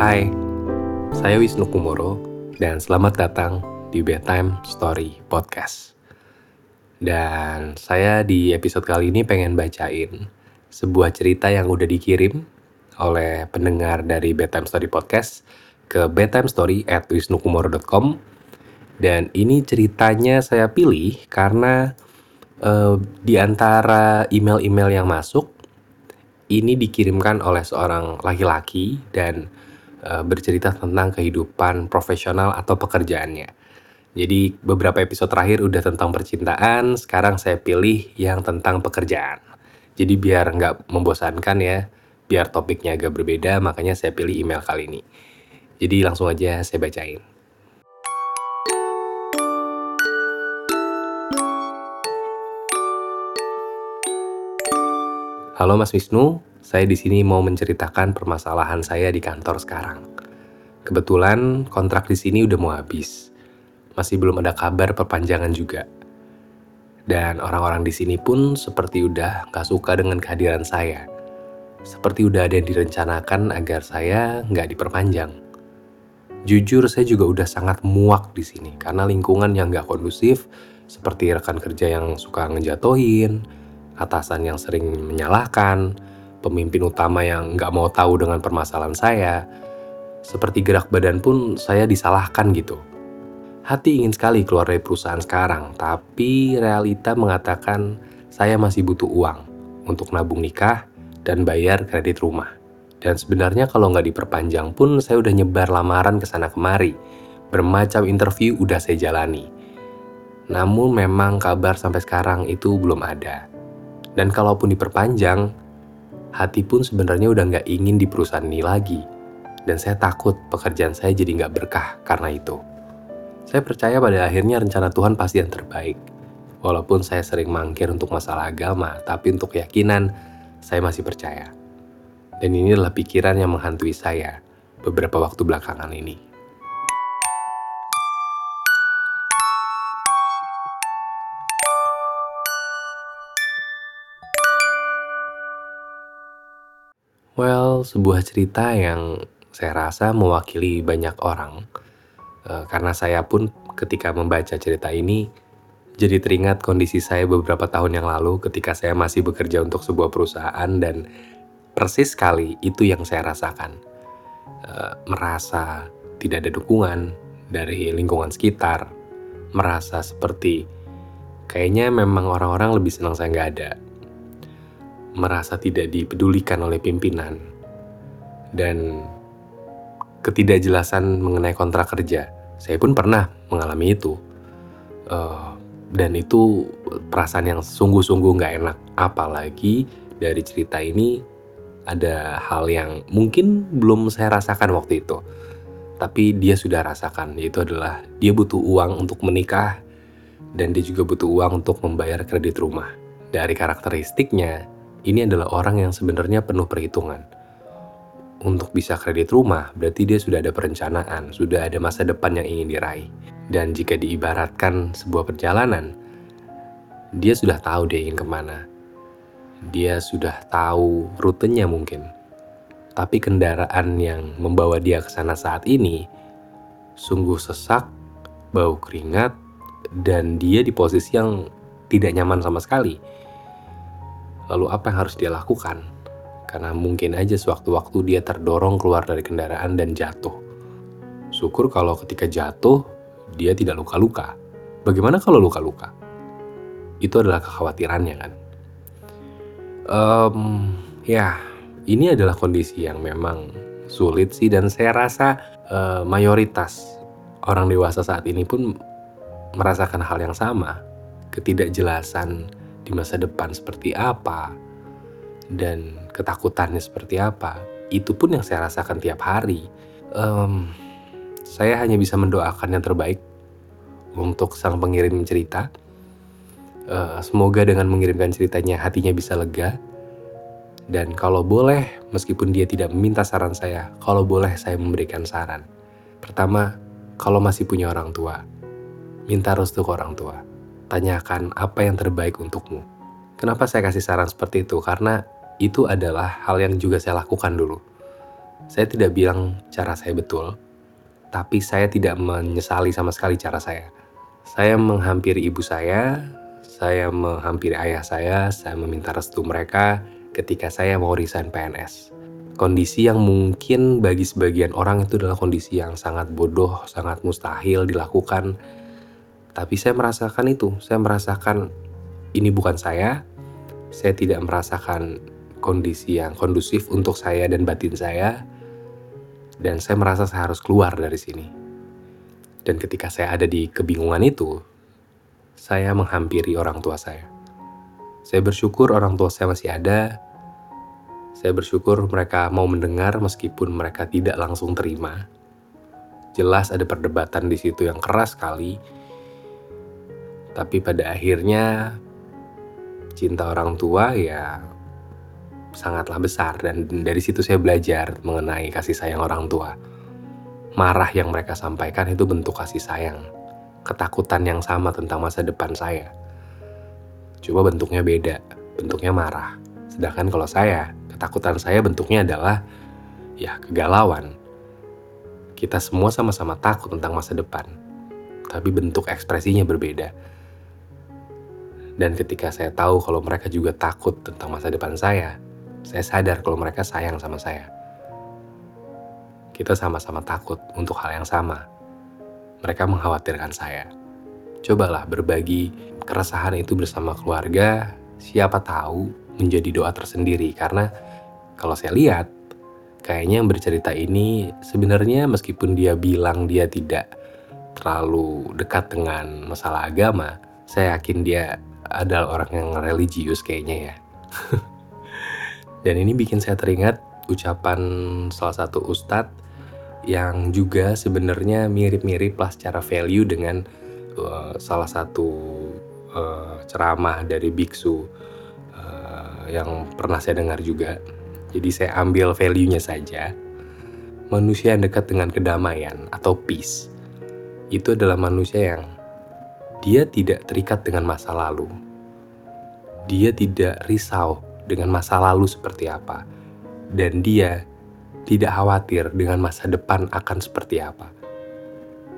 Hai, saya Wisnu Kumoro dan selamat datang di Bedtime Story Podcast. Dan saya di episode kali ini pengen bacain sebuah cerita yang udah dikirim oleh pendengar dari Bedtime Story Podcast ke bedtimestory at wisnukumoro.com dan ini ceritanya saya pilih karena uh, di antara email-email yang masuk ini dikirimkan oleh seorang laki-laki dan uh, bercerita tentang kehidupan profesional atau pekerjaannya. Jadi beberapa episode terakhir udah tentang percintaan, sekarang saya pilih yang tentang pekerjaan. Jadi biar nggak membosankan ya, biar topiknya agak berbeda, makanya saya pilih email kali ini. Jadi langsung aja saya bacain. Halo Mas Wisnu, saya di sini mau menceritakan permasalahan saya di kantor sekarang. Kebetulan kontrak di sini udah mau habis. Masih belum ada kabar perpanjangan juga. Dan orang-orang di sini pun seperti udah gak suka dengan kehadiran saya. Seperti udah ada yang direncanakan agar saya nggak diperpanjang. Jujur saya juga udah sangat muak di sini karena lingkungan yang gak kondusif, seperti rekan kerja yang suka ngejatohin, atasan yang sering menyalahkan, pemimpin utama yang nggak mau tahu dengan permasalahan saya. Seperti gerak badan pun saya disalahkan gitu. Hati ingin sekali keluar dari perusahaan sekarang, tapi realita mengatakan saya masih butuh uang untuk nabung nikah dan bayar kredit rumah. Dan sebenarnya kalau nggak diperpanjang pun saya udah nyebar lamaran ke sana kemari. Bermacam interview udah saya jalani. Namun memang kabar sampai sekarang itu belum ada. Dan kalaupun diperpanjang, hati pun sebenarnya udah nggak ingin di perusahaan ini lagi. Dan saya takut pekerjaan saya jadi nggak berkah karena itu. Saya percaya pada akhirnya rencana Tuhan pasti yang terbaik. Walaupun saya sering mangkir untuk masalah agama, tapi untuk keyakinan, saya masih percaya. Dan ini adalah pikiran yang menghantui saya beberapa waktu belakangan ini. Well, sebuah cerita yang saya rasa mewakili banyak orang. E, karena saya pun ketika membaca cerita ini, jadi teringat kondisi saya beberapa tahun yang lalu ketika saya masih bekerja untuk sebuah perusahaan dan persis sekali itu yang saya rasakan. E, merasa tidak ada dukungan dari lingkungan sekitar, merasa seperti kayaknya memang orang-orang lebih senang saya nggak ada merasa tidak dipedulikan oleh pimpinan dan ketidakjelasan mengenai kontrak kerja. Saya pun pernah mengalami itu. Uh, dan itu perasaan yang sungguh-sungguh nggak enak. Apalagi dari cerita ini ada hal yang mungkin belum saya rasakan waktu itu. Tapi dia sudah rasakan, yaitu adalah dia butuh uang untuk menikah dan dia juga butuh uang untuk membayar kredit rumah. Dari karakteristiknya, ini adalah orang yang sebenarnya penuh perhitungan. Untuk bisa kredit rumah, berarti dia sudah ada perencanaan, sudah ada masa depan yang ingin diraih. Dan jika diibaratkan sebuah perjalanan, dia sudah tahu dia ingin ke mana. Dia sudah tahu rutenya mungkin. Tapi kendaraan yang membawa dia ke sana saat ini sungguh sesak, bau keringat, dan dia di posisi yang tidak nyaman sama sekali Lalu apa yang harus dia lakukan? Karena mungkin aja sewaktu-waktu dia terdorong keluar dari kendaraan dan jatuh. Syukur kalau ketika jatuh, dia tidak luka-luka. Bagaimana kalau luka-luka? Itu adalah kekhawatirannya kan. Um, ya, ini adalah kondisi yang memang sulit sih dan saya rasa uh, mayoritas orang dewasa saat ini pun merasakan hal yang sama. Ketidakjelasan di masa depan seperti apa dan ketakutannya seperti apa itu pun yang saya rasakan tiap hari. Um, saya hanya bisa mendoakan yang terbaik untuk sang pengirim cerita. Uh, semoga dengan mengirimkan ceritanya hatinya bisa lega. Dan kalau boleh meskipun dia tidak meminta saran saya kalau boleh saya memberikan saran. Pertama kalau masih punya orang tua minta restu ke orang tua tanyakan apa yang terbaik untukmu. Kenapa saya kasih saran seperti itu? Karena itu adalah hal yang juga saya lakukan dulu. Saya tidak bilang cara saya betul, tapi saya tidak menyesali sama sekali cara saya. Saya menghampiri ibu saya, saya menghampiri ayah saya, saya meminta restu mereka ketika saya mau resign PNS. Kondisi yang mungkin bagi sebagian orang itu adalah kondisi yang sangat bodoh, sangat mustahil dilakukan. Tapi saya merasakan itu, saya merasakan ini bukan saya, saya tidak merasakan kondisi yang kondusif untuk saya dan batin saya, dan saya merasa saya harus keluar dari sini. Dan ketika saya ada di kebingungan itu, saya menghampiri orang tua saya. Saya bersyukur orang tua saya masih ada. Saya bersyukur mereka mau mendengar meskipun mereka tidak langsung terima. Jelas ada perdebatan di situ yang keras sekali. Tapi pada akhirnya cinta orang tua ya sangatlah besar dan dari situ saya belajar mengenai kasih sayang orang tua. Marah yang mereka sampaikan itu bentuk kasih sayang, ketakutan yang sama tentang masa depan saya. Cuma bentuknya beda, bentuknya marah. Sedangkan kalau saya, ketakutan saya bentuknya adalah ya kegalauan. Kita semua sama-sama takut tentang masa depan, tapi bentuk ekspresinya berbeda. Dan ketika saya tahu kalau mereka juga takut tentang masa depan saya, saya sadar kalau mereka sayang sama saya. Kita sama-sama takut untuk hal yang sama. Mereka mengkhawatirkan saya. Cobalah berbagi keresahan itu bersama keluarga, siapa tahu menjadi doa tersendiri karena kalau saya lihat kayaknya yang bercerita ini sebenarnya meskipun dia bilang dia tidak terlalu dekat dengan masalah agama, saya yakin dia adalah orang yang religius kayaknya ya. Dan ini bikin saya teringat ucapan salah satu ustadz yang juga sebenarnya mirip-mirip lah secara value dengan uh, salah satu uh, ceramah dari biksu uh, yang pernah saya dengar juga. Jadi saya ambil value-nya saja. Manusia yang dekat dengan kedamaian atau peace itu adalah manusia yang dia tidak terikat dengan masa lalu. Dia tidak risau dengan masa lalu seperti apa, dan dia tidak khawatir dengan masa depan akan seperti apa.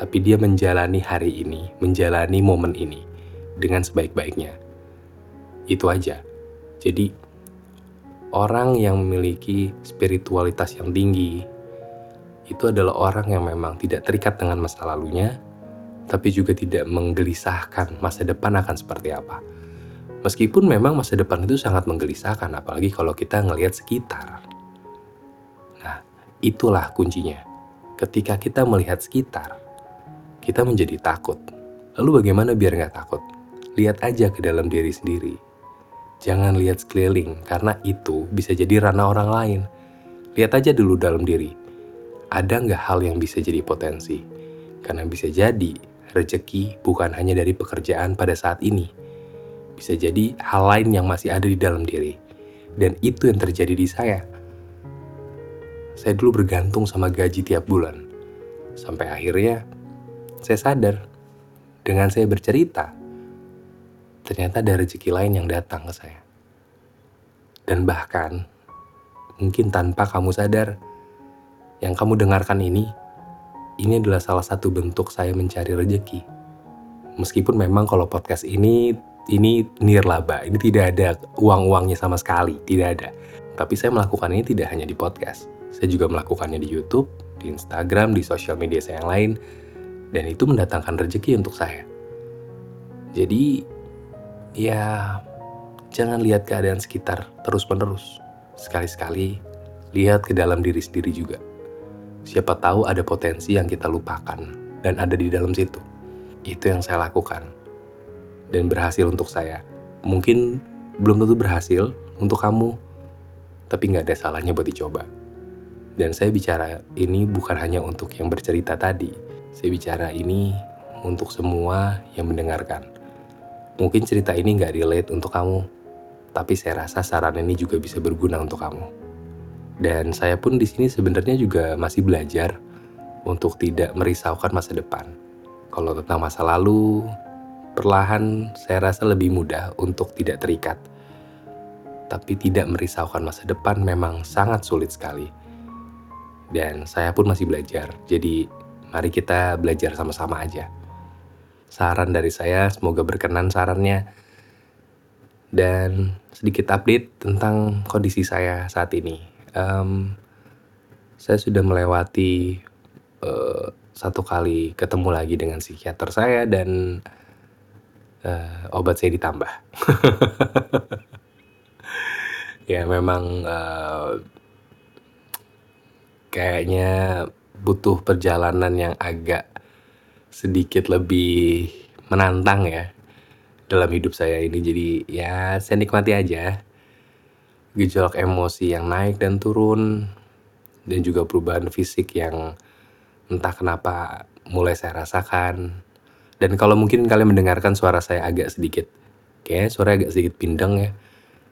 Tapi dia menjalani hari ini, menjalani momen ini dengan sebaik-baiknya. Itu aja. Jadi, orang yang memiliki spiritualitas yang tinggi itu adalah orang yang memang tidak terikat dengan masa lalunya, tapi juga tidak menggelisahkan masa depan akan seperti apa. Meskipun memang masa depan itu sangat menggelisahkan, apalagi kalau kita ngelihat sekitar. Nah, itulah kuncinya. Ketika kita melihat sekitar, kita menjadi takut. Lalu bagaimana biar nggak takut? Lihat aja ke dalam diri sendiri. Jangan lihat sekeliling, karena itu bisa jadi ranah orang lain. Lihat aja dulu dalam diri. Ada nggak hal yang bisa jadi potensi? Karena bisa jadi rezeki bukan hanya dari pekerjaan pada saat ini, bisa jadi hal lain yang masih ada di dalam diri. Dan itu yang terjadi di saya. Saya dulu bergantung sama gaji tiap bulan. Sampai akhirnya saya sadar dengan saya bercerita, ternyata ada rezeki lain yang datang ke saya. Dan bahkan, mungkin tanpa kamu sadar, yang kamu dengarkan ini, ini adalah salah satu bentuk saya mencari rezeki. Meskipun memang kalau podcast ini ini nirlaba, ini tidak ada uang-uangnya sama sekali, tidak ada. Tapi saya melakukan ini tidak hanya di podcast, saya juga melakukannya di YouTube, di Instagram, di sosial media saya yang lain, dan itu mendatangkan rezeki untuk saya. Jadi, ya jangan lihat keadaan sekitar terus-menerus. Sekali-sekali lihat ke dalam diri sendiri juga. Siapa tahu ada potensi yang kita lupakan dan ada di dalam situ. Itu yang saya lakukan dan berhasil untuk saya. Mungkin belum tentu berhasil untuk kamu, tapi nggak ada salahnya buat dicoba. Dan saya bicara ini bukan hanya untuk yang bercerita tadi, saya bicara ini untuk semua yang mendengarkan. Mungkin cerita ini nggak relate untuk kamu, tapi saya rasa saran ini juga bisa berguna untuk kamu. Dan saya pun di sini sebenarnya juga masih belajar untuk tidak merisaukan masa depan. Kalau tentang masa lalu, perlahan saya rasa lebih mudah untuk tidak terikat. Tapi tidak merisaukan masa depan memang sangat sulit sekali. Dan saya pun masih belajar. Jadi mari kita belajar sama-sama aja. Saran dari saya semoga berkenan sarannya. Dan sedikit update tentang kondisi saya saat ini. Um, saya sudah melewati uh, satu kali ketemu lagi dengan psikiater saya dan uh, obat saya ditambah. ya memang uh, kayaknya butuh perjalanan yang agak sedikit lebih menantang ya dalam hidup saya ini. Jadi ya saya nikmati aja gejolak emosi yang naik dan turun dan juga perubahan fisik yang entah kenapa mulai saya rasakan. Dan kalau mungkin kalian mendengarkan suara saya agak sedikit kayak suara agak sedikit pindeng ya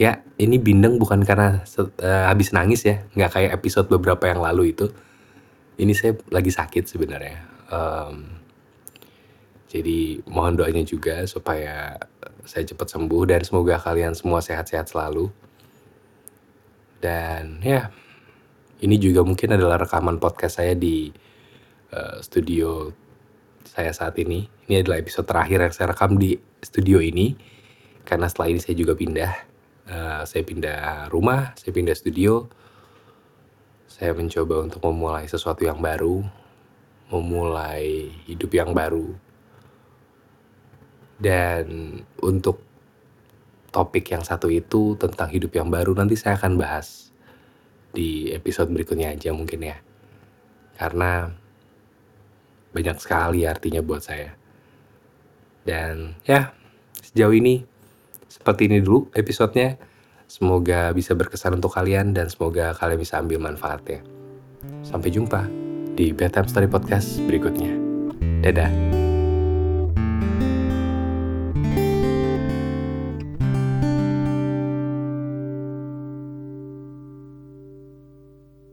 Ya, ini bindeng bukan karena uh, habis nangis ya, nggak kayak episode beberapa yang lalu itu. Ini saya lagi sakit sebenarnya. Um, jadi mohon doanya juga supaya saya cepat sembuh dan semoga kalian semua sehat-sehat selalu. Dan ya, ini juga mungkin adalah rekaman podcast saya di uh, studio saya saat ini. Ini adalah episode terakhir yang saya rekam di studio ini karena setelah ini saya juga pindah uh, saya pindah rumah, saya pindah studio. Saya mencoba untuk memulai sesuatu yang baru, memulai hidup yang baru. Dan untuk topik yang satu itu tentang hidup yang baru nanti saya akan bahas di episode berikutnya aja mungkin ya. Karena banyak sekali artinya buat saya. Dan ya, sejauh ini seperti ini dulu episodenya. Semoga bisa berkesan untuk kalian dan semoga kalian bisa ambil manfaatnya. Sampai jumpa di Bedtime Story Podcast berikutnya. Dadah.